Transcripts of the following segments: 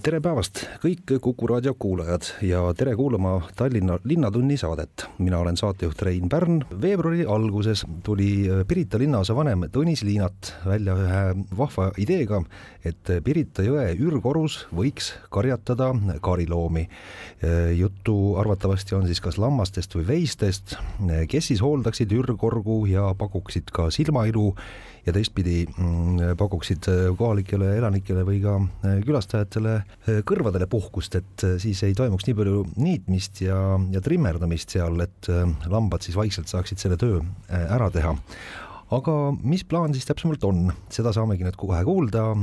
Tere päevast, kõik Kuku raadio kuulajad ja tere kuulama Tallinna Linnatunni saadet. mina olen saatejuht Rein Pärn. veebruari alguses tuli Pirita linnaosa vanem Tõnis Liinat välja ühe vahva ideega, et Pirita jõe ürgorus võiks karjatada kariloomi. juttu arvatavasti on siis kas lammastest või veistest, kes siis hooldaksid ürgorgu ja pakuksid ka silmailu ja teistpidi mm, pakuksid kohalikele elanikele või ka külastajatele kõrvadele puhkust, et siis ei toimuks nii palju niitmist ja, ja trimmerdamist seal, et lambad siis vaikselt saaksid selle töö ära teha. aga mis plaan siis täpsemalt on, seda saamegi nüüd kohe kuulda.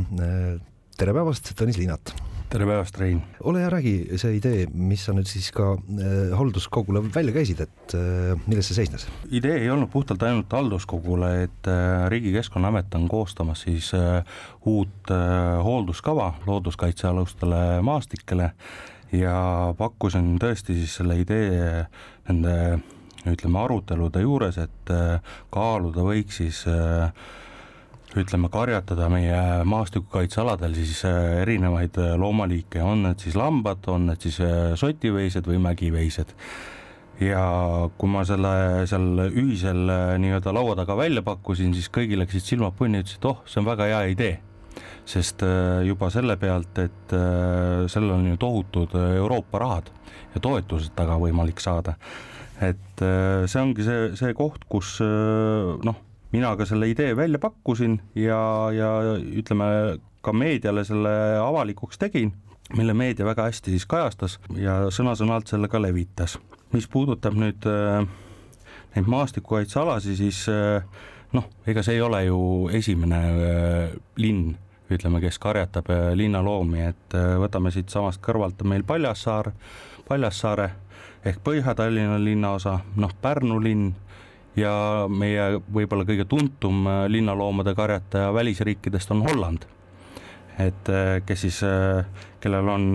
tere päevast, Tõnis Liinat tere päevast, Rein! ole hea, räägi see idee, mis sa nüüd siis ka äh, halduskogule välja käisid, et äh, milles see seisnes? idee ei olnud puhtalt ainult halduskogule, et äh, Riigi Keskkonnaamet on koostamas siis äh, uut äh, hoolduskava looduskaitsealustele maastikele ja pakkusin tõesti siis selle idee nende ütleme, arutelude juures, et äh, kaaluda võiks siis äh, ütleme, karjatada meie maastikukaitsealadel siis äh, erinevaid äh, loomaliike, on need siis lambad, on need siis äh, sotiveised või mägiveised. ja kui ma selle seal ühisel nii-öelda laua taga välja pakkusin, siis kõigil läksid silmad punni, ütlesid, oh, see on väga hea idee sest juba selle pealt, et sellel on ju tohutud Euroopa rahad ja toetused taga võimalik saada. et see ongi see, see koht, kus noh, mina ka selle idee välja pakkusin ja, ja ütleme ka meediale selle avalikuks tegin, mille meedia väga hästi siis kajastas ja sõna-sõnalt selle ka levitas. mis puudutab nüüd äh, neid maastikukaitsealasi, siis äh, noh, ega see ei ole ju esimene äh, linn, ütleme, kes karjatab linnaloomi, et võtame siitsamast kõrvalt on meil Paljassaar, Paljassaare ehk Põhja-Tallinna linnaosa, noh, Pärnu linn ja meie võib-olla kõige tuntum äh, linnaloomade karjataja välisriikidest on Holland. et äh, kes siis, äh, kellel on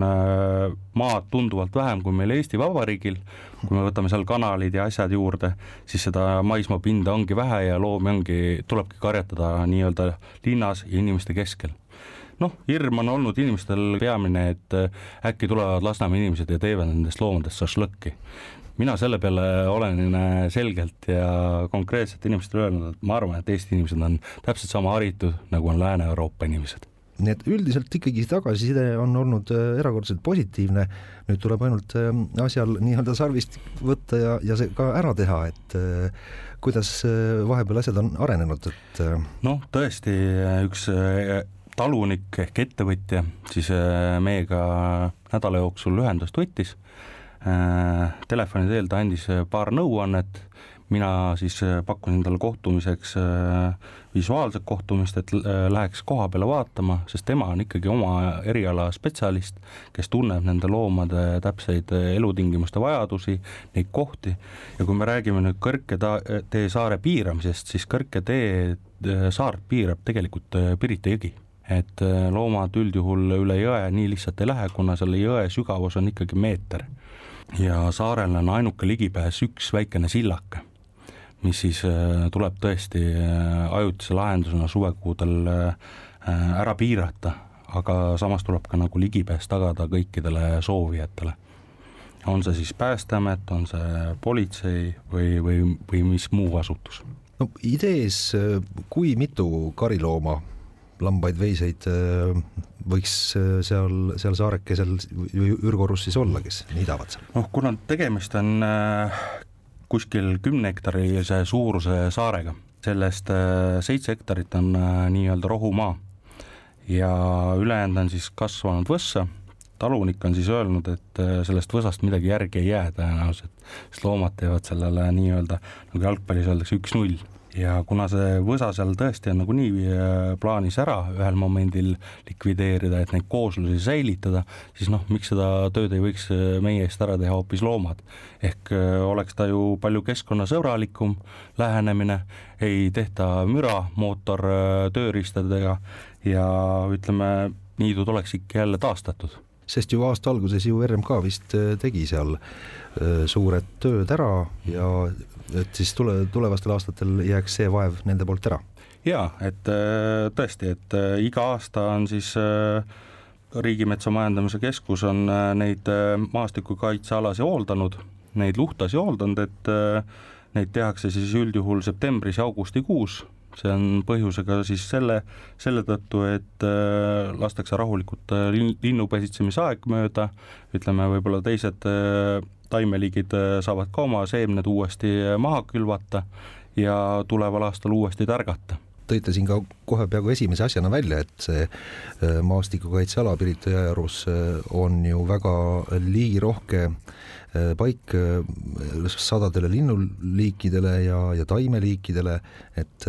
maad tunduvalt vähem kui meil Eesti Vabariigil, kui me võtame seal kanalid ja asjad juurde, siis seda maismaapinda ongi vähe ja loomi ongi, tulebki karjatada nii-öelda linnas ja inimeste keskel. Noh, hirm on olnud inimestel peamine, et äkki tulevad Lasnamäe inimesed ja teevad nendest loomadest šašlõkki mina selle peale olen äh, selgelt ja konkreetselt inimestele öelnud, et ma arvan, et Eesti inimesed on täpselt sama haritud, nagu on Lääne-Euroopa inimesed. Nii et üldiselt ikkagi tagasiside on olnud äh, erakordselt positiivne, nüüd tuleb ainult äh, asjal nii-öelda sarvist võtta ja, ja see ka ära teha, et kuidas vahepeal asjad on arenenud, et noh, tõesti üks talunik ehk ettevõtja siis meiega nädala jooksul ühendust võttis. Äh, telefoni teel ta andis äh, paar nõuannet, mina siis äh, pakkusin talle kohtumiseks visuaalset kohtumist, et läheks koha peale vaatama, sest tema on ikkagi oma eriala spetsialist, kes tunneb nende loomade täpseid elutingimuste vajadusi, neid kohti. Ja kui me räägime nüüd kõrgtee saare piiramisest, siis kõrgtee saart piirab tegelikult Pirita jõgi. Et loomad üldjuhul üle jõe nii lihtsalt ei lähe, kuna selle jõe sügavus on ikkagi meeter ja saarel on ainuke ligipääs üks väikene sillake, mis siis äh, tuleb tõesti äh, ajutise lahendusena suvekuudel äh, ära piirata, aga samas tuleb ka nagu ligipääs tagada kõikidele soovijatele. on see siis Päästeamet, on see politsei või, või, või mis muu asutus? no idees, kui mitu karilooma lambaid, veiseid äh, võiks äh, seal, seal saarekesel ürgorus siis olla, kes niidavad seal? noh, kuna tegemist on äh, kuskil kümne hektarilise suuruse saarega, sellest seitse hektarit on nii-öelda rohumaa. Ja ülejäänud on siis kasvanud võssa, talunik on siis öelnud, et sellest võsast midagi järgi ei jää tõenäoliselt, sest loomad teevad sellele nii-öelda, nagu jalgpallis öeldakse, üks-null ja kuna see võsa seal tõesti on nagunii äh, plaanis ära ühel momendil likvideerida, et neid kooslusi säilitada, siis noh, miks seda tööd ei võiks äh, meie eest ära teha hoopis loomad. ehk äh, oleks ta ju palju keskkonnasõbralikum lähenemine, ei tehta müra mootortööriistadega ja ütleme, niidud oleks ikka jälle taastatud sest ju aasta alguses ju RMK vist tegi seal suured tööd ära ja et siis tule, tulevastel aastatel jääks see vaev nende poolt ära? ja et äh, tõesti, et äh, iga aasta on siis äh, Riigimetsa Majandamise Keskus on neid maastikukaitsealasi hooldanud, neid luhtasi hooldanud, et neid tehakse siis üldjuhul septembris ja augustikuus, see on põhjusega siis selle, selle tõttu, et lastakse rahulikult linnupesitsemise aeg mööda, ütleme võib-olla teised taimeliigid äh, saavad ka oma seemned uuesti äh, maha külvata ja tuleval aastal uuesti tärgata. Tõite siin ka kohe peaaegu esimese asjana välja, et see äh, maastikukaitseala Pirita jõeärus on ju väga liigirohke paik sadadele linnuliikidele ja, ja taimeliikidele, et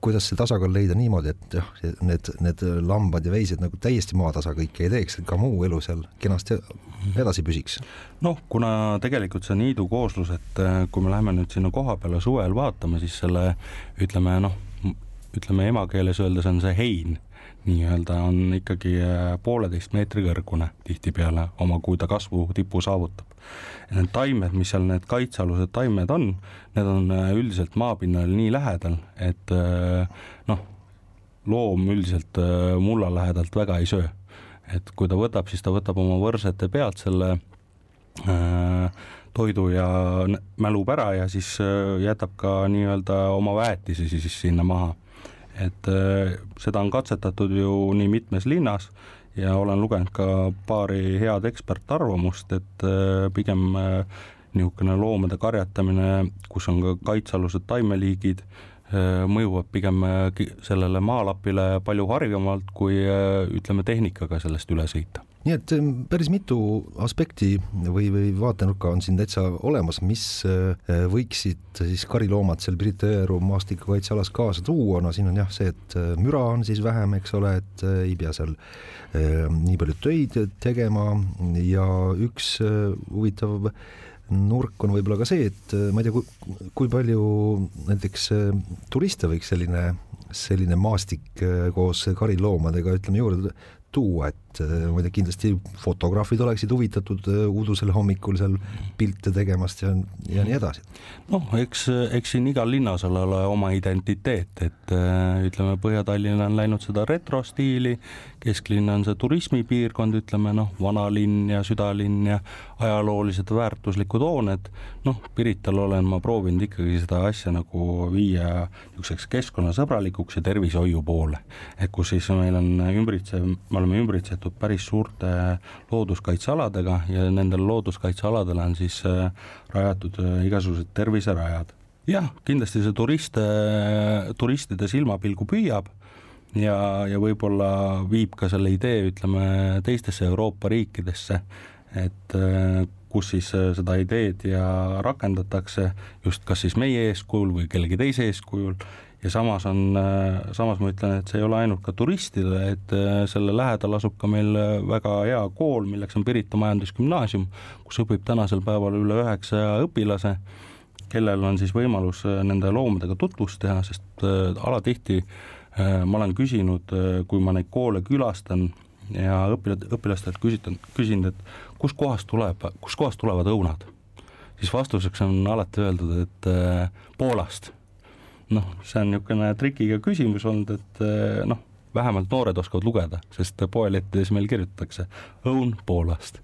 kuidas see tasakaal leida niimoodi, et jah, need, need lambad ja veised nagu täiesti maatasa kõike ei teeks, et ka muu elu seal kenasti edasi püsiks? noh, kuna tegelikult see niidu kooslus, et äh, kui me läheme nüüd sinna koha peale suvel vaatama, siis selle ütleme noh, ütleme emakeeles öeldes on see hein nii-öelda on ikkagi äh, pooleteist meetri kõrgune tihtipeale oma, kui ta kasvu tipu saavutab. Need taimed, mis seal need kaitsealused taimed on, need on äh, üldiselt maapinnal nii lähedal, et äh, noh, loom üldiselt äh, mulla lähedalt väga ei söö. et kui ta võtab, siis ta võtab oma võrsete pealt selle äh, toidu ja mälub ära ja siis jätab ka nii-öelda oma väetisi siis sinna maha. Et äh, seda on katsetatud ju nii mitmes linnas ja olen lugenud ka paari head ekspertarvamust, et äh, pigem äh, niisugune loomade karjatamine, kus on ka kaitsealused taimeliigid, mõjuvad pigem sellele maalapile palju harjumalt, kui ütleme, tehnikaga sellest üle sõita nii et päris mitu aspekti või, või vaatenurka on siin täitsa olemas, mis äh, võiksid siis kariloomad seal Pirita jõeru maastikukaitsealas kaasa tuua, no siin on jah see, et äh, müra on siis vähem, eks ole, et äh, ei pea seal nii palju töid tegema. Ja üks huvitav nurk on võib-olla ka see, et ma ei tea, kui palju näiteks turiste võiks selline selline maastik koos kariloomadega, ütleme juurde tuua, et äh, ma ei tea, kindlasti fotograafid oleksid huvitatud äh, udusel hommikul seal pilte tegemast ja, ja nii edasi. noh, eks, eks siin igal linnaosal ole oma identiteet, et äh, ütleme, Põhja-Tallinn on läinud seda retrostiili, kesklinn on see turismipiirkond, ütleme noh, vanalinn ja südalinn ja ajaloolised väärtuslikud hooned, noh, Pirital olen ma proovinud ikkagi seda asja nagu viia niisuguseks keskkonnasõbralikuks ja tervishoiu poole, et kus siis meil on ümbritsev, me oleme ümbritsetud päris suurte looduskaitsealadega ja nendel looduskaitsealadel on siis äh, rajatud äh, igasugused terviserajad. jah, kindlasti see turiste, turistide silmapilgu püüab ja, ja võib-olla viib ka selle idee, ütleme, teistesse Euroopa riikidesse, et äh, kus siis äh, seda ideed ja rakendatakse just kas siis meie eeskujul või kellegi teise eeskujul. Ja samas on, äh, samas ma ütlen, et see ei ole ainult ka turistidele, et selle lähedal asub ka meil väga hea kool, milleks on Pirita Majandusgümnaasium, kus õpib tänasel päeval üle üheksasaja õpilase, kellel on siis võimalus nende loomadega tutvust teha, sest alatihti äh, ma olen küsinud, äh, kui ma neid koole külastan ja õpilad, õpilastelt küsitan, küsin, et kuskohast tuleb, kuskohast tulevad õunad, siis vastuseks on alati öeldud, et äh, Poolast. noh, see on niisugune trikiga küsimus olnud, et noh, vähemalt noored oskavad lugeda, sest poelehtedes meil kirjutatakse õun Poolast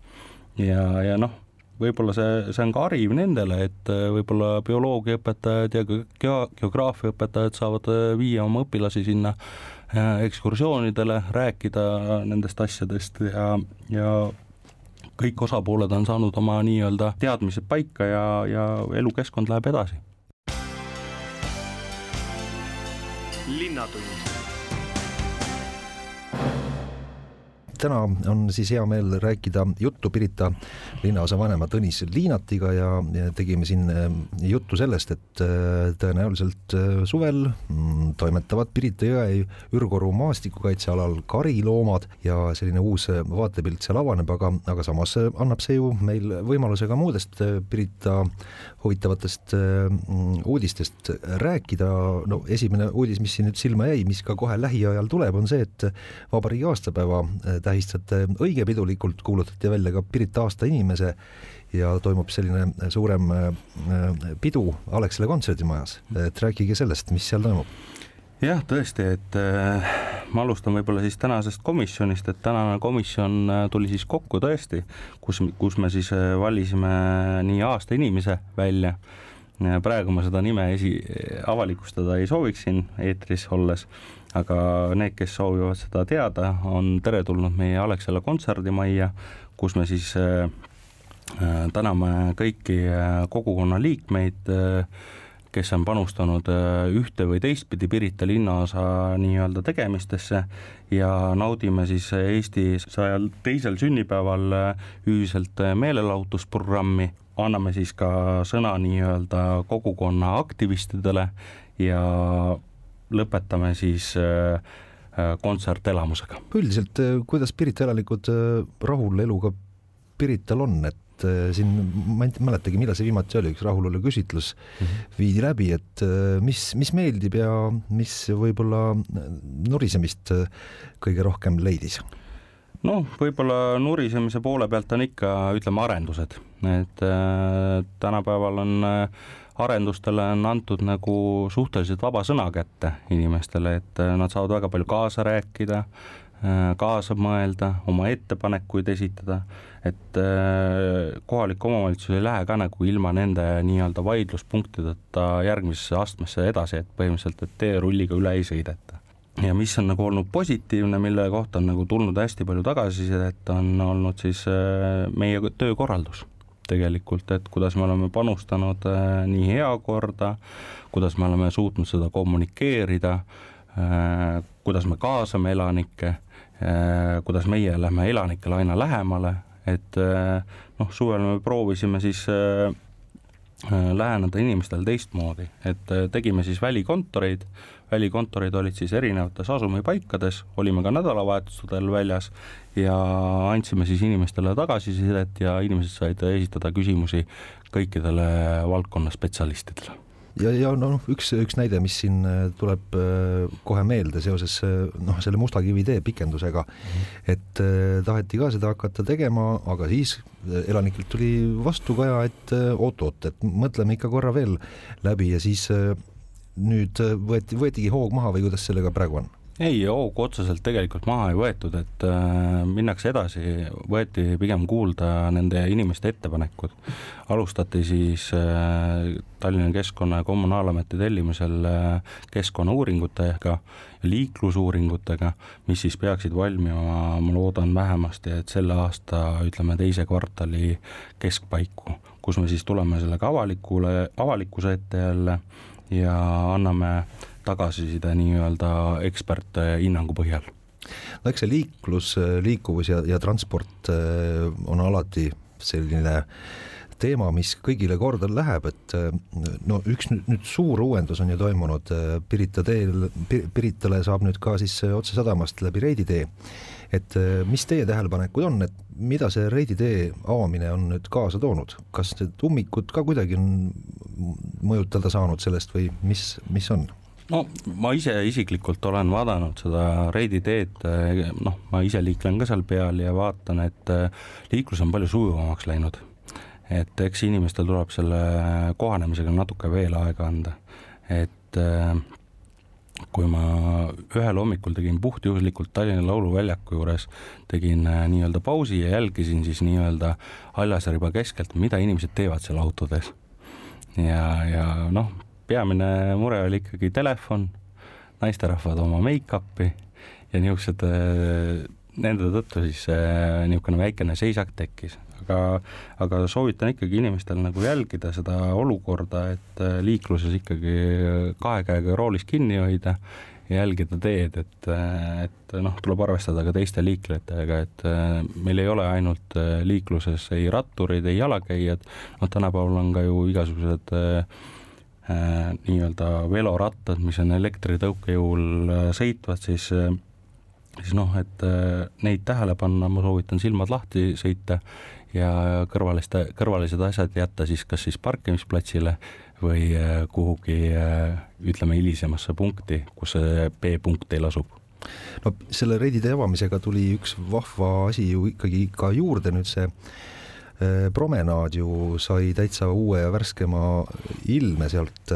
ja, ja noh võib-olla see, see on ka hariv nendele, et äh, võib-olla bioloogiaõpetajad ja geo-, geograafiaõpetajad saavad äh, viia oma õpilasi sinna äh, ekskursioonidele, rääkida nendest asjadest ja, ja kõik osapooled on saanud oma nii-öelda teadmised paika ja, ja elukeskkond läheb edasi. linnatund täna on siis hea meel rääkida juttu Pirita linnaosavanema Tõnis Liinatiga ja, tegime siin äh, juttu sellest, et äh, tõenäoliselt äh, suvel mm, toimetavad Pirita jõe Ürgoru maastikukaitsealal kariloomad ja selline uus vaatepilt seal avaneb, aga, aga samas annab see ju meil võimaluse ka muudest Pirita huvitavatest uudistest rääkida. no esimene uudis, mis siin nüüd silma jäi, mis ka kohe lähiajal tuleb, on see, et vabariigi aastapäeva tähistate õige pidulikult, kuulutati välja ka Pirita aasta inimese ja toimub selline suurem äh, pidu Alexela kontserdimajas, et rääkige sellest, mis seal toimub. Jah, tõesti, et äh, ma alustan võib-olla siis tänasest komisjonist, et tänane komisjon äh, tuli siis kokku tõesti, kus, kus me siis äh, valisime nii aasta inimese välja. praegu ma seda nime esi, avalikustada ei sooviks siin eetris olles, aga need, kes soovivad seda teada, on teretulnud meie Alexela kontserdimajja, kus me siis äh, äh, täname kõiki äh, kogukonna liikmeid, kes on panustanud ühte või teistpidi Pirita linnaosa nii-öelda tegemistesse ja naudime siis Eesti sajal teisel sünnipäeval ühiselt meelelahutusprogrammi, anname siis ka sõna nii-öelda kogukonna aktivistidele ja lõpetame siis äh, äh, kontsertelamusega. üldiselt, äh, kuidas Pirita elanikud rahul eluga Pirital on, et siin ma ei mäletagi, millal see viimati oli, üks rahulolu küsitlus mm -hmm. viidi läbi, et mis, mis meeldib ja mis võib-olla nurisemist kõige rohkem leidis? noh, võib-olla nurisemise poole pealt on ikka, ütleme, arendused, et äh, tänapäeval on äh, arendustele on antud nagu suhteliselt vaba sõna kätte inimestele, et äh, nad saavad väga palju kaasa rääkida, äh, kaasa mõelda, oma ettepanekuid esitada, et äh, kohalik omavalitsus ei lähe ka nagu ilma nende nii-öelda vaidluspunktideta järgmisesse astmesse edasi, et põhimõtteliselt, et teerulliga üle ei sõideta. Ja mis on nagu olnud positiivne, mille kohta on nagu tulnud hästi palju tagasisidet, on olnud siis meie töökorraldus tegelikult, et kuidas me oleme panustanud äh, nii heakorda, kuidas me oleme suutnud seda kommunikeerida, äh, kuidas me kaasame elanikke, äh, kuidas meie lähme elanikele aina lähemale, et noh, suvel me proovisime siis läheneda inimestele teistmoodi, et tegime siis välikontoreid välikontorid olid siis erinevates asumipaikades, olime ka nädalavahetustel väljas ja andsime siis inimestele tagasisidet ja inimesed said esitada küsimusi kõikidele valdkonna spetsialistidele ja, ja noh, üks, üks näide, mis siin äh, tuleb äh, kohe meelde seoses äh, noh, selle Musta kivi tee pikendusega mm, -hmm. et taheti ka seda hakata tegema, aga siis elanikelt tuli vastukaja, et oot-oot, et mõtleme ikka korra veel läbi ja siis nüüd võeti, võetigi hoog maha või kuidas sellega praegu on? Ei, hoogu otseselt tegelikult maha ei võetud, et äh, minnakse edasi, võeti pigem kuulda nende inimeste ettepanekud. alustati siis äh, Tallinna Keskkonna ja Kommunaalameti tellimusel äh, keskkonnauuringutega ja liiklusuuringutega, mis siis peaksid valmima, ma loodan vähemasti, et selle aasta ütleme teise kvartali keskpaiku, kus me siis tuleme sellega avalikule, avalikkuse ette jälle ja anname tagasiside nii-öelda eksperthinnangu põhjal no eks see liiklus, liikuvus ja, ja transport äh, on alati selline teema, mis kõigile korda läheb, et äh, no üks nüüd, nüüd suur uuendus on ju toimunud äh, Pirita teel, Piritale saab nüüd ka siis otse sadamast läbi Reidi tee. et mis teie tähelepanekud on, et mida see Reidi tee avamine on nüüd kaasa toonud, kas need ummikud ka kuidagi on mõjutada saanud sellest või mis, mis on? No ma ise isiklikult olen vaadanud seda Reidi teed, noh, ma ise liiklen ka seal peal ja vaatan, et eh, liiklus on palju sujuvamaks läinud. et eks inimestel tuleb selle kohanemisega natuke veel aega anda, et eh, kui ma ühel hommikul tegin puhtjuhuslikult Tallinna Lauluväljaku juures, tegin eh, nii-öelda pausi ja jälgisin siis nii-öelda Haljasriba keskelt, mida inimesed teevad seal autodes ja, ja noh, peamine mure oli ikkagi telefon, naisterahvad oma make-up'i ja niisugused, äh, nende tõttu siis äh, niisugune väikene seisak tekkis, aga, aga soovitan ikkagi inimestel nagu jälgida seda olukorda, et äh, liikluses ikkagi kahe käega roolis kinni hoida jälgida teed, et, et noh, tuleb arvestada ka teiste liiklejatega, et meil ei ole ainult liikluses ei ratturid, ei jalakäijad, noh, tänapäeval on ka ju igasugused nii-öelda velorattad, mis on elektritõukejõul sõitvad, siis siis noh, et neid tähele panna, ma soovitan silmad lahti sõita ja kõrvaliste, kõrvalised asjad jätta siis kas siis parkimisplatsile või äh, kuhugi äh, ütleme hilisemasse punkti, kus see B-punkt teil asub. No selle reidide avamisega tuli üks vahva asi ju ikkagi ka juurde, nüüd see äh, promenaad ju sai täitsa uue ja värskema ilme sealt,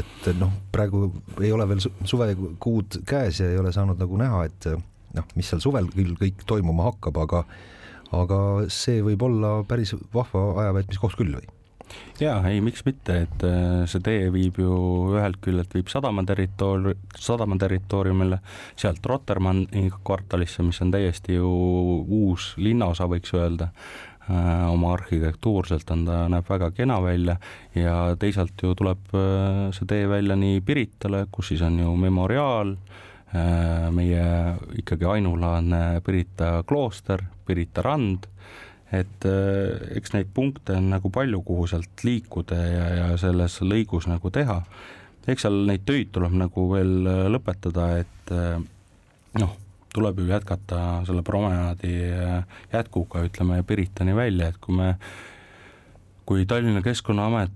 et noh, praegu ei ole veel suvekuud käes ja ei ole saanud nagu näha, et noh, mis seal suvel küll kõik toimuma hakkab, aga aga see võib olla päris vahva ajaveetmiskoht küll või? jaa, ei, miks mitte, et äh, see tee viib ju ühelt küljelt viib sadama territoor-, sadama territooriumile, sealt Rotermanni kvartalisse, mis on täiesti ju uus linnaosa, võiks öelda äh, oma arhitektuurselt on ta, näeb väga kena välja ja teisalt ju tuleb äh, see tee välja nii Piritale, kus siis on ju memoriaal, meie ikkagi ainulaadne Pirita klooster, Pirita rand et äh, eks neid punkte on nagu palju, kuhu sealt liikuda ja, ja selles lõigus nagu teha. eks seal neid töid tuleb nagu veel äh, lõpetada, et äh, noh, tuleb ju jätkata selle promenaadi jätkuga, ütleme Piritani välja, et kui me, kui Tallinna Keskkonnaamet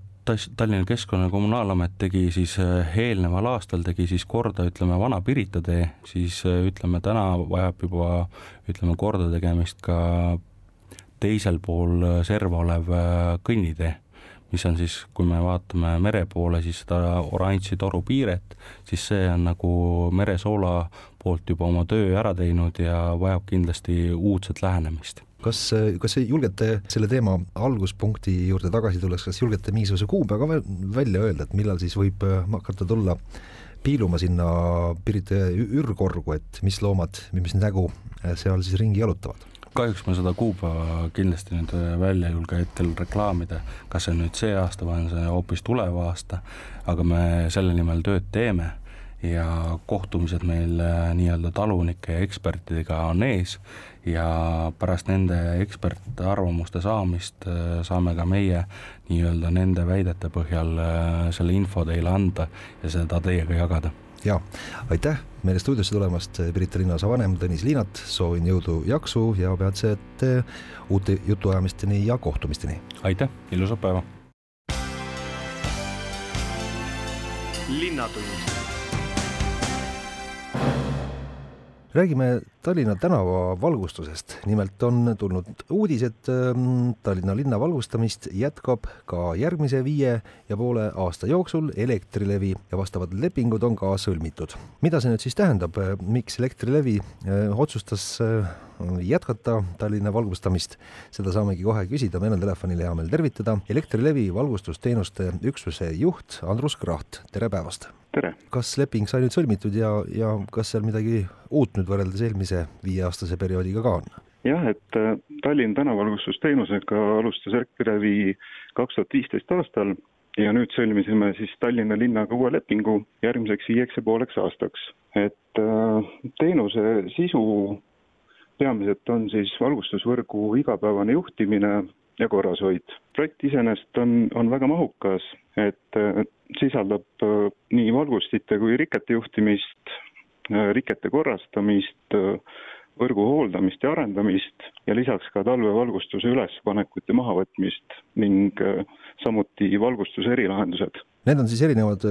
Tallinna Keskkonna- Kommunaalamet tegi siis eelneval aastal, tegi siis korda, ütleme, Vana Pirita tee, siis ütleme, täna vajab juba ütleme, korda tegemist ka teisel pool äh, serva olev äh, kõnnitee, mis on siis, kui me vaatame mere poole, siis seda oranži toru piiret, siis see on nagu meresoola poolt juba oma töö ära teinud ja vajab kindlasti uudset lähenemist. Kas, kas julgete selle teema alguspunkti juurde tagasi tulles, kas julgete mingisuguse kuupäeva välja öelda, et millal siis võib äh, hakata tulla piiluma sinna Pirita ürgorgu, et mis loomad, mis nägu seal siis ringi jalutavad? kahjuks ma seda kuupäeva kindlasti nüüd äh, välja ei julge hetkel reklaamida, kas see on nüüd see aasta või on see hoopis tulev aasta, aga me selle nimel tööd teeme ja kohtumised meil äh, nii-öelda talunike ja ekspertidega on ees ja pärast nende ekspertarvamuste saamist äh, saame ka meie nii-öelda nende väidete põhjal selle info teile anda ja seda teiega jagada. Ja aitäh meile stuudiosse tulemast, Pirita linnaosa vanem Tõnis Liinat, soovin jõudu, jaksu ja peatselt uute jutuajamisteni ja kohtumisteni. aitäh, ilusat päeva. linnatund räägime Tallinna tänava valgustusest, nimelt on tulnud uudis, et ähm, Tallinna linna valgustamist jätkab ka järgmise viie ja poole aasta jooksul Elektrilevi ja vastavad lepingud on ka sõlmitud. mida see nüüd siis tähendab, miks Elektrilevi äh, otsustas äh, jätkata Tallinna valgustamist, seda saamegi kohe küsida, meil on telefonil hea meel tervitada Elektrilevi valgustusteenuste üksuse juht Andrus Kraht, tere päevast! Tere! kas leping sai nüüd sõlmitud ja, ja kas seal midagi uut nüüd võrreldes eelmise viieaastase perioodiga ka on? jah, et äh, Tallinn tänavalgustusteenusega alustas Elektrilevi kaks tuhat viisteist aastal ja nüüd sõlmisime siis Tallinna linnaga uue lepingu järgmiseks viieks ja pooleks aastaks. et äh, teenuse sisu peamiselt on siis valgustusvõrgu igapäevane juhtimine ja korrashoid. projekt iseenesest on, on väga mahukas, et sisaldab äh, nii valgustite kui rikete juhtimist, äh, rikete korrastamist, võrgu hooldamist ja arendamist ja lisaks ka talvevalgustuse ülespanekut ja mahavõtmist ning samuti valgustuse erilahendused. Need on siis erinevad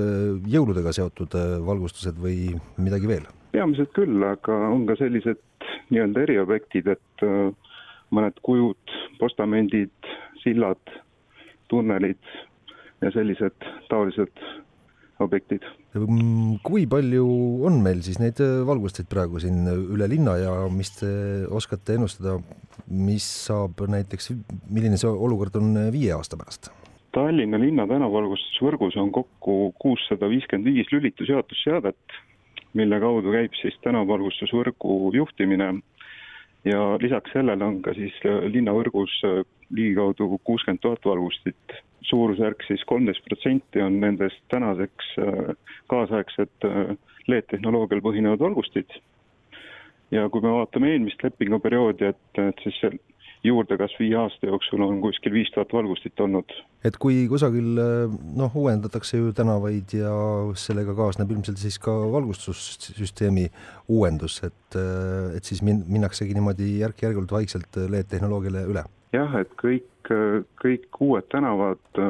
jõuludega seotud valgustused või midagi veel? peamiselt küll, aga on ka sellised nii-öelda eriobjektid, et mõned kujud, postamendid, sillad, tunnelid ja sellised taolised objektid. Mm, kui palju on meil siis neid äh, valgusteid praegu siin üle linna ja mis te oskate ennustada, mis saab näiteks, milline see olukord on viie aasta pärast? Tallinna linna tänavalgustusvõrgus on kokku kuussada viiskümmend viis lülitusjaotusseadet, mille kaudu käib siis tänavalgustusvõrgu juhtimine ja lisaks sellele on ka siis äh, linnavõrgus äh, ligikaudu kuuskümmend tuhat valgustit. Suurusjärk siis kolmteist protsenti on nendest tänaseks äh, kaasaegsed LED-tehnoloogial põhinevad valgustid. ja kui me vaatame eelmist lepinguperioodi, et, et siis juurdekasv viie aasta jooksul on kuskil viis tuhat valgustit olnud. et kui kusagil noh, uuendatakse ju tänavaid ja sellega kaasneb ilmselt siis ka valgustussüsteemi uuendus, et, et siis min-, minnaksegi niimoodi järk-järgult vaikselt LED-tehnoloogiale üle? jah, et kõik, kõik uued tänavad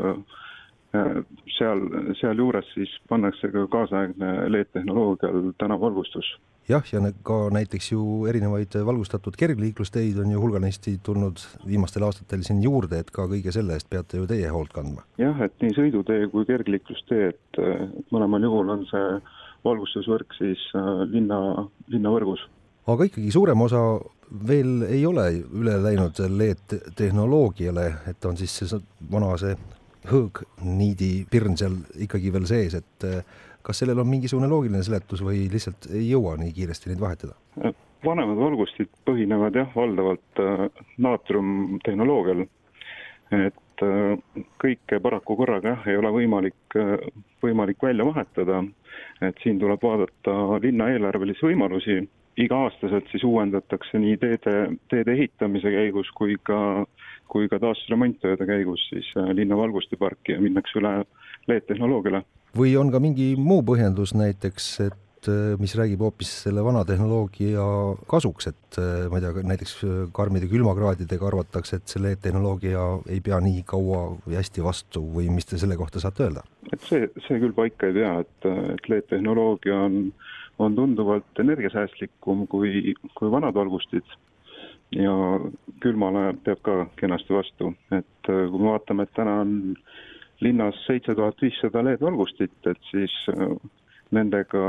seal, sealjuures siis pannakse ka kaasaegne LED-tehnoloogial tänavalgustus jah, ja ka näiteks ju erinevaid valgustatud kergliiklusteid on ju hulganisti tulnud viimastel aastatel siin juurde, et ka kõige selle eest peate ju teie hoolt kandma. jah, et nii sõidutee kui kergliiklustee, et mõlemal juhul on see valgustusvõrk siis äh, linna, linnavõrgus. aga ikkagi suurem osa veel ei ole üle läinud LED-tehnoloogiale, et on siis see vana see hõõgniidi pirn seal ikkagi veel sees, et kas sellel on mingisugune loogiline seletus või lihtsalt ei jõua nii kiiresti neid vahetada? vanemad valgustid põhinevad jah, valdavalt äh, naatriumtehnoloogial, et äh, kõike paraku korraga jah, ei ole võimalik võimalik välja vahetada, et siin tuleb vaadata linna eelarvelisi võimalusi, iga-aastaselt siis uuendatakse nii teede, teede ehitamise käigus kui ka, kui ka taastusremonttööde käigus siis äh, linna valgustiparki ja minnakse üle LED-tehnoloogiale või on ka mingi muu põhjendus näiteks, et äh, mis räägib hoopis selle vana tehnoloogia kasuks, et äh, ma ei tea, näiteks äh, karmide külmakraadidega arvatakse, et see LED-tehnoloogia ei pea nii kaua hästi vastu või mis te selle kohta saate öelda? et see, see küll paika ei pea, et, et LED-tehnoloogia on, on tunduvalt energiasäästlikum kui, kui vanad valgustid. Ja külmale peab ka kenasti vastu, et kui me vaatame, et täna on linnas seitse tuhat viissada LED-valgustit, et siis äh, nendega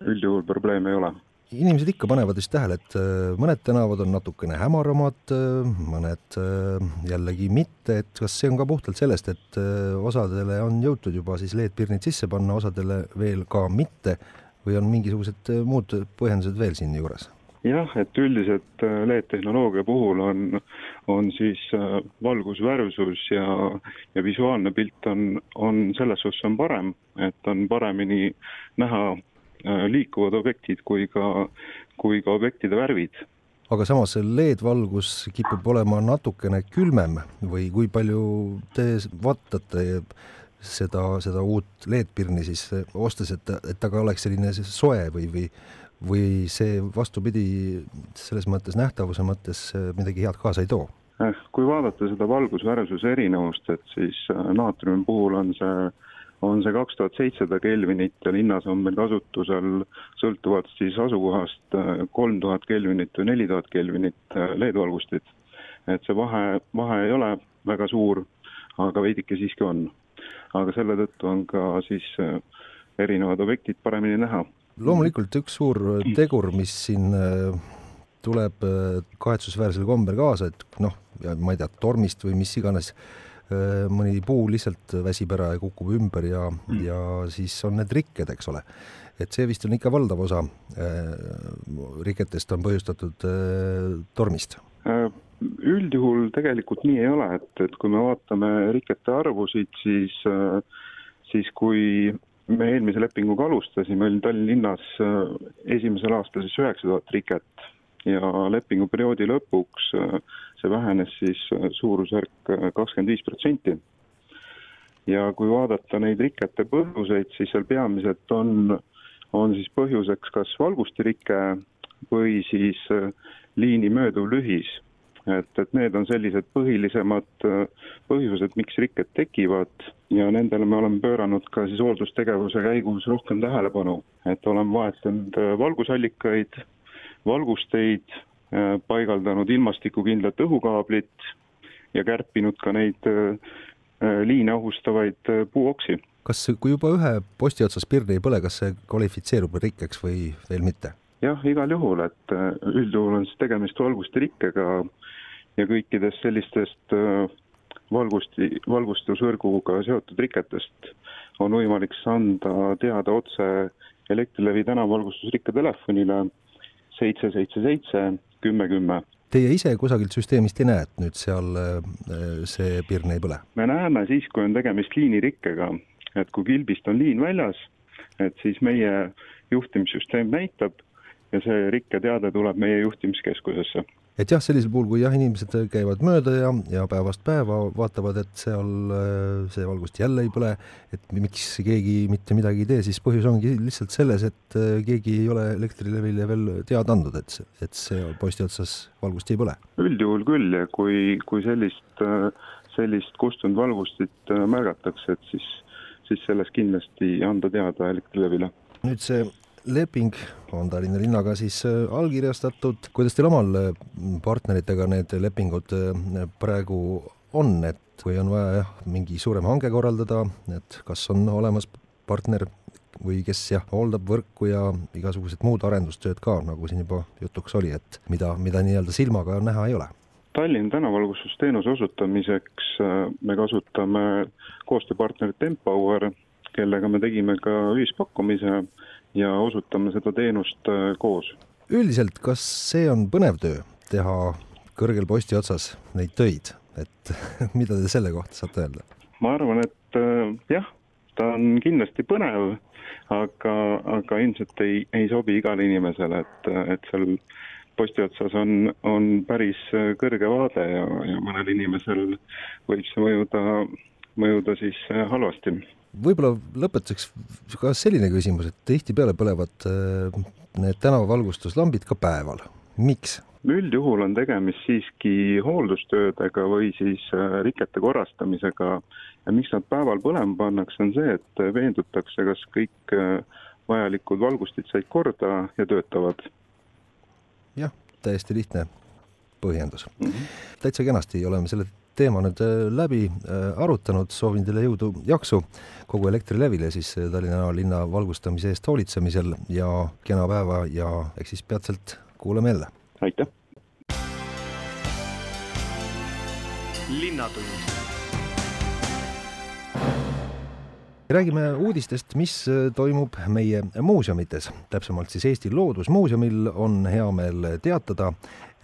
üldjuhul probleeme ei ole. Inimesed ikka panevad vist tähele, et äh, mõned tänavad on natukene hämaramad, äh, mõned jällegi mitte, et kas see on ka puhtalt sellest, et osadele on jõutud juba siis LED-pirnid sisse panna, osadele veel ka mitte või on mingisugused muud põhjendused veel siin juures? jah, et üldiselt äh, LED-tehnoloogia puhul on, on siis äh, valgusvärvsus ja, ja visuaalne pilt on, on selles suhtes on parem, et on paremini näha äh, liikuvad objektid kui ka, kui ka objektide värvid aga samas LED-valgus kipub olema natukene külmem või kui palju te vaatate seda, seda uut LED-pirni siis ostes, et, et ta ka oleks selline soe või, või või see vastupidi, selles mõttes nähtavuse mõttes äh, midagi head kaasa ei too? Kui vaadata seda valgusvärsuse erinevust, et siis äh, naatriumi puhul on see, on see kaks tuhat seitsesada kelvinit ja linnas on meil kasutusel sõltuvalt siis asukohast äh, kolm tuhat kelvinit või neli tuhat kelvinit LED-valgustit. et see vahe, vahe ei ole väga suur, aga veidike siiski on. Aga selle tõttu on ka siis erinevad objektid paremini näha loomulikult üks suur tegur, mis siin äh, tuleb äh, kahetsusväärsel kombel kaasa, et noh, ma ei tea, tormist või mis iganes, äh, mõni puu lihtsalt väsib ära ja kukub ümber ja mm., ja siis on need rikked, eks ole. et see vist on ikka valdav osa riketest on põhjustatud tormist. Üldjuhul tegelikult nii ei ole, et, et kui me vaatame rikete arvusid, siis siis kui me eelmise lepinguga alustasime, oli Tallinna linnas äh, esimesel aastal siis üheksa tuhat riket ja lepinguperioodi lõpuks äh, see vähenes siis äh, suurusjärk kakskümmend viis protsenti. ja kui vaadata neid rikete põhjuseid, siis seal peamiselt on, on siis põhjuseks kas valgustirike või siis liini mööduv lühis et, et need on sellised põhilisemad äh, põhjused, miks rikked tekivad ja nendele me oleme pööranud ka siis hooldustegevuse käigus rohkem tähelepanu, et oleme vahetanud äh, valgusallikaid, valgusteid, äh, paigaldanud ilmastikukindlat õhukaablit ja kärpinud ka neid liine ohustavaid puuoksi. kas, kui juba ühe posti otsas pirn ei põle, kas see kvalifitseerub rikkeks või veel mitte? jah, igal juhul, et üldjuhul on siis tegemist valgustirikkega ja kõikidest sellistest valgusti, valgustusvõrguga seotud riketest on võimalik anda teada otse Elektrilevi tänavalgustusrikke telefonile seitse, seitse, seitse, kümme, kümme. Teie ise kusagilt süsteemist ei näe, et nüüd seal see pirn ei põle? me näeme siis, kui on tegemist liinirikkega, et kui kilbist on liin väljas, et siis meie juhtimissüsteem näitab ja see rikketeade tuleb meie juhtimiskeskusesse et jah, sellisel puhul, kui jah, inimesed käivad mööda ja, ja päevast päeva vaatavad, et seal see valgust jälle ei põle, et miks keegi mitte midagi ei tee, siis põhjus ongi lihtsalt selles, et keegi ei ole Elektrilevile veel teada andnud, et, et see posti otsas valgust ei põle. üldjuhul küll ja kui, kui sellist, sellist kustunud valgustit märgatakse, et siis, siis sellest kindlasti anda teada Elektrilevile. nüüd see leping on Tallinna linnaga siis äh, allkirjastatud, kuidas teil omal äh, partneritega need lepingud äh, praegu on, et kui on vaja jah, mingi suurem hange korraldada, et kas on olemas partner või kes jah, hooldab võrku ja igasugused muud arendustööd ka, nagu siin juba jutuks oli, et mida, mida nii-öelda silmaga näha ei ole? Tallinna tänavalgustusteenuse osutamiseks me kasutame koostööpartnerit Empower, kellega me tegime ka ühispakkumise ja osutame seda teenust äh, koos. üldiselt, kas see on põnev töö, teha kõrgel posti otsas neid töid, et mida te selle kohta saate öelda? ma arvan, et äh, jah, ta on kindlasti põnev, aga, aga ilmselt ei, ei sobi igale inimesele, et, et seal posti otsas on, on päris kõrge vaade ja, ja mõnel inimesel võib see mõjuda, mõjuda siis halvasti võib-olla lõpetuseks ka selline küsimus, et tihtipeale põlevad äh, need tänavavalgustuslambid ka päeval, miks? üldjuhul on tegemist siiski hooldustöödega või siis äh, rikete korrastamisega ja miks nad päeval põlema pannakse, on see, et veendutakse, kas kõik äh, vajalikud valgustid said korda ja töötavad. jah, täiesti lihtne põhjendus mm. -hmm. täitsa kenasti oleme selle teema nüüd äh, läbi äh, arutanud, soovin teile jõudu, jaksu kogu Elektrilevile siis äh, Tallinna linna valgustamise eest hoolitsemisel ja kena päeva ja eks siis peatselt kuuleme jälle. aitäh! linnatund räägime uudistest, mis toimub meie muuseumites, täpsemalt siis Eesti Loodusmuuseumil on hea meel teatada,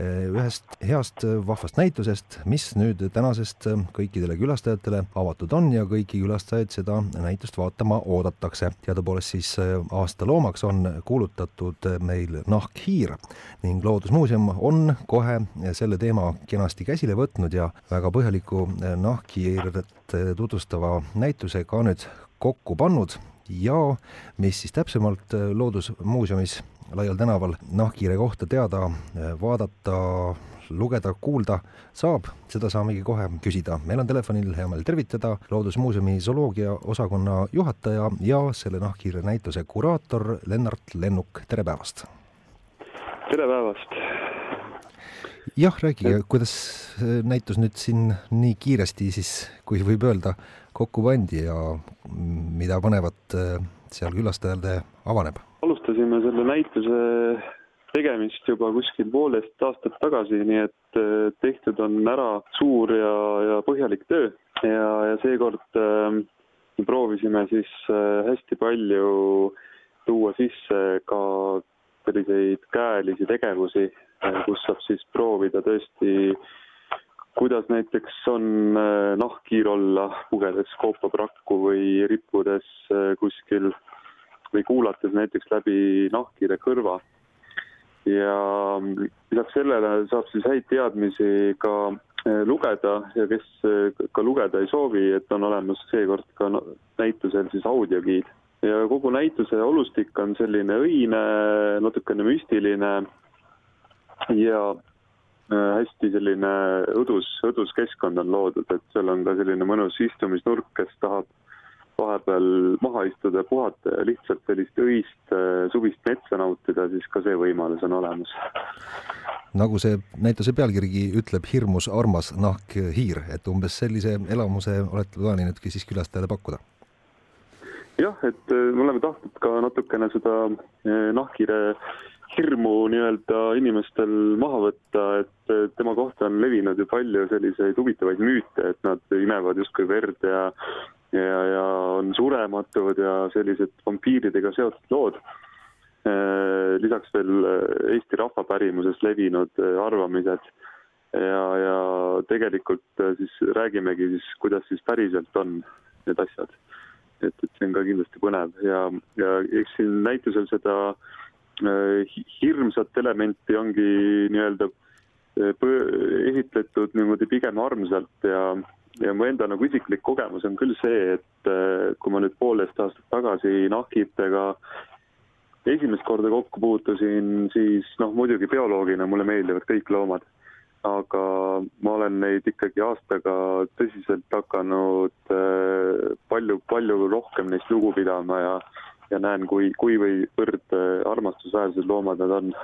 ühest heast eh, vahvast näitusest, mis nüüd tänasest eh, kõikidele külastajatele avatud on ja kõiki külastajaid seda näitust vaatama oodatakse. teadupoolest siis aasta loomaks on kuulutatud meil nahkhiir ning Loodusmuuseum on kohe selle teema kenasti käsile võtnud ja väga põhjaliku nahkhiiret tutvustava näituse ka nüüd kokku pannud ja mis siis täpsemalt Loodusmuuseumis laial tänaval nahkhiire kohta teada, vaadata, lugeda, kuulda saab, seda saamegi kohe küsida. meil on telefonil hea meel tervitada Loodusmuuseumi zooloogia osakonna juhataja ja selle nahkhiire näituse kuraator Lennart Lennuk, tere päevast! tere päevast! jah, rääkige, kuidas näitus nüüd siin nii kiiresti siis, kui võib öelda, kokku pandi ja mida põnevat seal külastajale avaneb? Alustasime selle näituse tegemist juba kuskil poolteist aastat tagasi, nii et äh, tehtud on ära suur ja, ja põhjalik töö. Ja, ja seekord äh, proovisime siis äh, hästi palju tuua sisse ka selliseid käelisi tegevusi, äh, kus saab siis proovida tõesti, kuidas näiteks on äh, nahkhiir olla, pugedes koopaprakku või rippudes kuskil või kuulates näiteks läbi nahkhiire kõrva. ja lisaks sellele saab siis häid teadmisi ka eh, lugeda ja kes eh, ka lugeda ei soovi, et on olemas seekord ka näitusel siis audiogiid. ja kogu näituse olustik on selline õine, natukene müstiline ja eh, hästi selline õdus, õdus keskkond on loodud, et seal on ka selline mõnus istumisnurk, kes tahab vahepeal maha istuda puhata ja lihtsalt sellist öist äh, suvist metsa nautida, siis ka see võimalus on olemas. nagu see näituse pealkirigi ütleb, hirmus armas nahkhiir, et umbes sellise elamuse olete plaaninudki siis külastajale pakkuda? jah, et äh, me oleme tahtnud ka natukene seda äh, nahkhiire hirmu nii-öelda inimestel maha võtta, et tema kohta on levinud ju palju selliseid huvitavaid müüte, et nad imevad justkui verd ja ja, ja on surematud ja sellised vampiiridega seotud lood. Äh, lisaks veel äh, Eesti rahvapärimuses levinud äh, arvamised ja, ja tegelikult siis räägimegi siis, kuidas siis päriselt on need asjad. et, et see on ka kindlasti põnev ja, ja eks siin näitusel seda hirmsat elementi ongi nii-öelda esitletud niimoodi pigem armsalt ja, ja mu enda nagu isiklik kogemus on küll see, et äh, kui ma nüüd poolteist aastat tagasi nahkhiirtega esimest korda kokku puutusin, siis noh, muidugi bioloogina mulle meeldivad kõik loomad aga ma olen neid ikkagi aastaga tõsiselt hakanud palju-palju äh, rohkem neist lugu pidama ja, ja näen, kui, kuivõrd äh, armastusväärsed loomad nad on.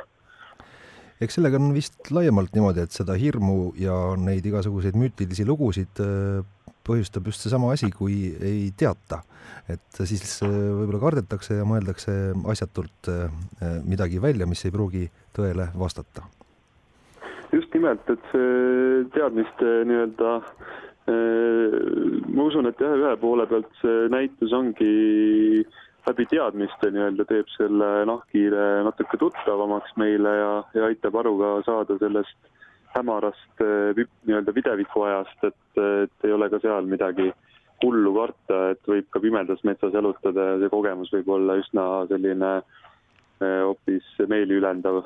Eks sellega on vist laiemalt niimoodi, et seda hirmu ja neid igasuguseid müütilisi lugusid äh, põhjustab just seesama asi, kui ei teata. et siis võib-olla kardetakse ja mõeldakse asjatult midagi välja, mis ei pruugi tõele vastata just nimelt, et see teadmiste nii-öelda äh, ma usun, et jah, ühe poole pealt see näitus ongi läbi teadmiste nii-öelda teeb selle nahkhiire natuke tuttavamaks meile ja, ja aitab aru ka saada sellest hämarast äh, nii-öelda videviku ajast, et, et ei ole ka seal midagi hullu karta, et võib ka pimedas metsas jalutada ja see kogemus võib olla üsna selline äh, hoopis meeliülendav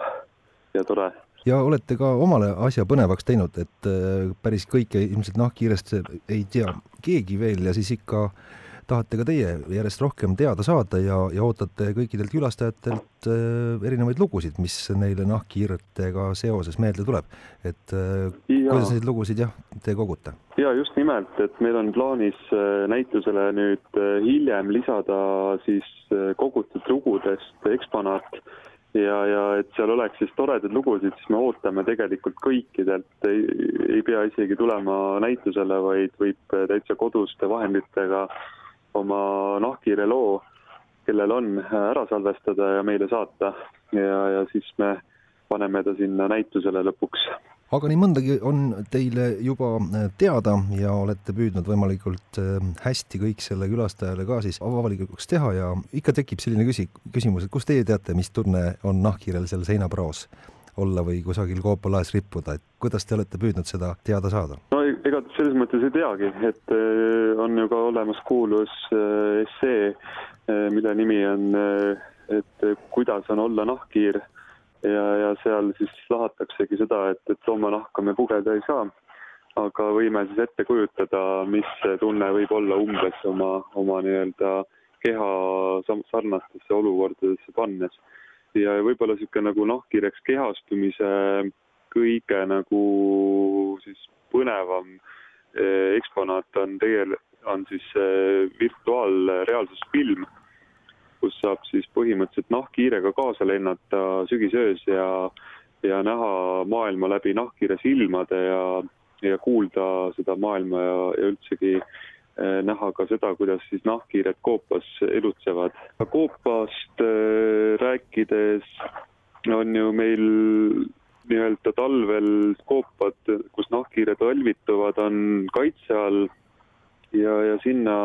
ja tore. Ja olete ka omale asja põnevaks teinud, et äh, päris kõike ilmselt nahkhiirest ei tea keegi veel ja siis ikka tahate ka teie järjest rohkem teada saada ja, ja ootate kõikidelt külastajatelt äh, erinevaid lugusid, mis neile nahkhiiretega seoses meelde tuleb. et äh, ja. kuidas neid lugusid jah, te kogute? ja just nimelt, et meil on plaanis äh, näitusele nüüd äh, hiljem lisada siis äh, kogutud lugudest eksponaat ja, ja et seal oleks siis toredaid lugusid, siis me ootame tegelikult kõikidelt, ei, ei pea isegi tulema näitusele, vaid võib täitsa koduste vahenditega oma nahkhiire loo, kellel on, ära salvestada ja meile saata ja, ja siis me paneme ta sinna näitusele lõpuks aga nii mõndagi on teile juba äh, teada ja olete püüdnud võimalikult äh, hästi kõik selle külastajale ka siis avalikuks teha ja ikka tekib selline küsi-, küsimus, et kust teie teate, mis tunne on nahkhiirel seal seinapraos olla või kusagil Koopa laes rippuda, et kuidas te olete püüdnud seda teada saada? no ega selles mõttes ei teagi, et äh, on ju ka olemas kuulus essee, mille nimi on, et kuidas on olla nahkhiir ja, ja seal siis lahataksegi seda, et, et loomanahka me pugeda ei saa, aga võime siis ette kujutada, mis tunne võib olla umbes oma, oma nii-öelda keha sarnastesse olukordadesse pannes. ja võib-olla niisugune nagu nahkhiireks kehastumise kõige nagu siis põnevam eh, eksponaat on tegelikult, on siis eh, virtuaalreaalsusfilm kus saab siis põhimõtteliselt nahkhiirega kaasa lennata sügisöös ja, ja näha maailma läbi nahkhiire silmade ja, ja kuulda seda maailma ja, ja üldsegi eh, näha ka seda, kuidas siis nahkhiired Koopas elutsevad. Koopast rääkides on ju meil talvel koopad, kus nahkhiired talvituvad, on kaitse all ja, ja sinna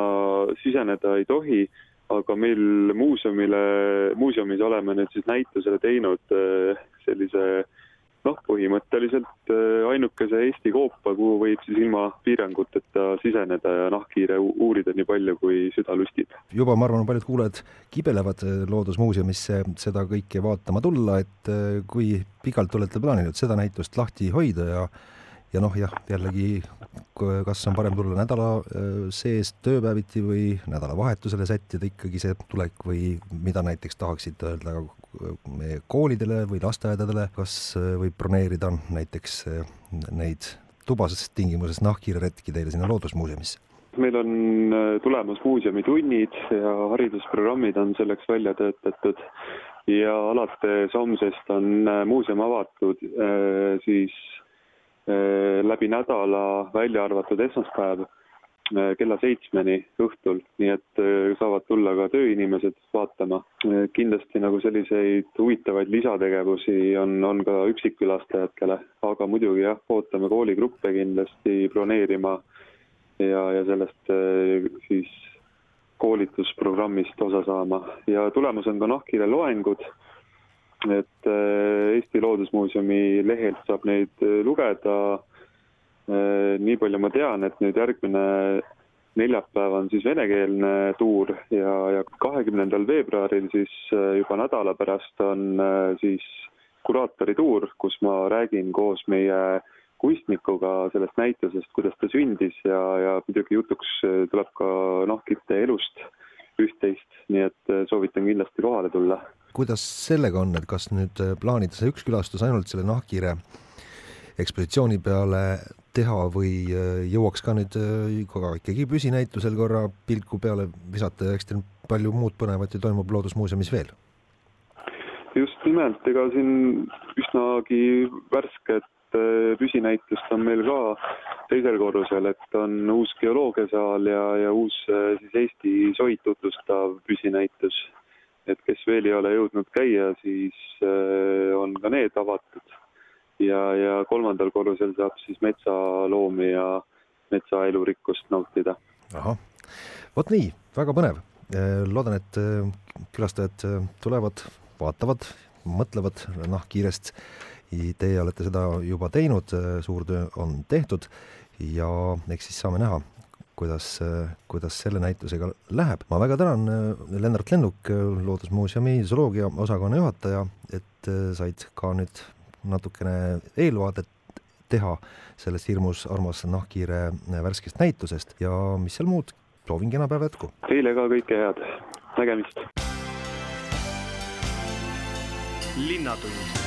siseneda ei tohi. Aga meil muuseumile, muuseumis oleme nüüd siis näitusele teinud äh, sellise noh, põhimõtteliselt äh, ainukese Eesti koopa, kuhu võib siis ilma piiranguteta siseneda ja nahkhiire uurida nii palju, kui süda lustib. juba ma arvan, paljud kuulajad kibelevad äh, Loodusmuuseumisse seda kõike vaatama tulla, et kui pikalt olete plaaninud seda näitust lahti hoida ja ja noh, jah, jällegi kas on parem tulla nädala äh, sees tööpäeviti või nädalavahetusele sättida ikkagi see tulek või mida näiteks tahaksite öelda meie koolidele või lasteaedadele, kas äh, võib broneerida näiteks äh, neid tubases tingimuses nahkhiireretki teile sinna Loodusmuuseumisse? meil on tulemas muuseumi tunnid ja haridusprogrammid on selleks välja töötatud ja alates homsest on muuseum avatud siis Äh, läbi nädala, välja arvatud esmaspäev, äh, kella seitsmeni õhtul, nii et äh, saavad tulla ka tööinimesed vaatama. kindlasti nagu selliseid huvitavaid lisategevusi on, on ka üksikkülastajatele, aga muidugi jah, ootame kooligruppe kindlasti broneerima ja, ja sellest siis koolitusprogrammist osa saama ja tulemas on ka nahkhiire loengud et äh, Eesti Loodusmuuseumi lehelt saab neid äh, lugeda. Äh, nii palju ma tean, et nüüd järgmine neljapäev on siis venekeelne tuur ja, ja kahekümnendal veebruaril siis juba nädala pärast on siis kuraatori tuur, kus ma räägin koos meie kunstnikuga sellest näitusest, kuidas ta sündis ja, ja muidugi jutuks tuleb ka nahkite elust üht-teist, nii et soovitan kindlasti kohale tulla. kuidas sellega on, et kas nüüd plaanida see üks külastus ainult selle nahkhiire ekspositsiooni peale teha või jõuaks ka nüüd ka ikkagi püsinäitusel korra pilku peale visata ja eks teil palju muud põnevat ju toimub Loodusmuuseumis veel? just nimelt, ega siin üsnagi värsket äh, püsinäitust on meil ka teisel korrusel, et on uus geoloogiasaal ja, ja uus äh, siis Eesti soid tutvustav püsinäitus. et kes veel ei ole jõudnud käia, siis äh, on ka need avatud. Ja, ja kolmandal korrusel saab siis metsaloomi ja metsa elurikkust nautida. ahah, vot nii, väga põnev. loodan, et külastajad tulevad vaatavad, mõtlevad nahkhiirest. Teie olete seda juba teinud, suur töö on tehtud ja eks siis saame näha, kuidas, kuidas selle näitusega läheb. ma väga tänan Lennart Lennuk, Loodusmuuseumi zooloogia osakonna juhataja, et said ka nüüd natukene eelvaadet teha sellest hirmus armas Nahkhiire äh, värskest näitusest ja mis seal muud, soovin kena päeva jätku! Teile ka kõike head, nägemist! linnatund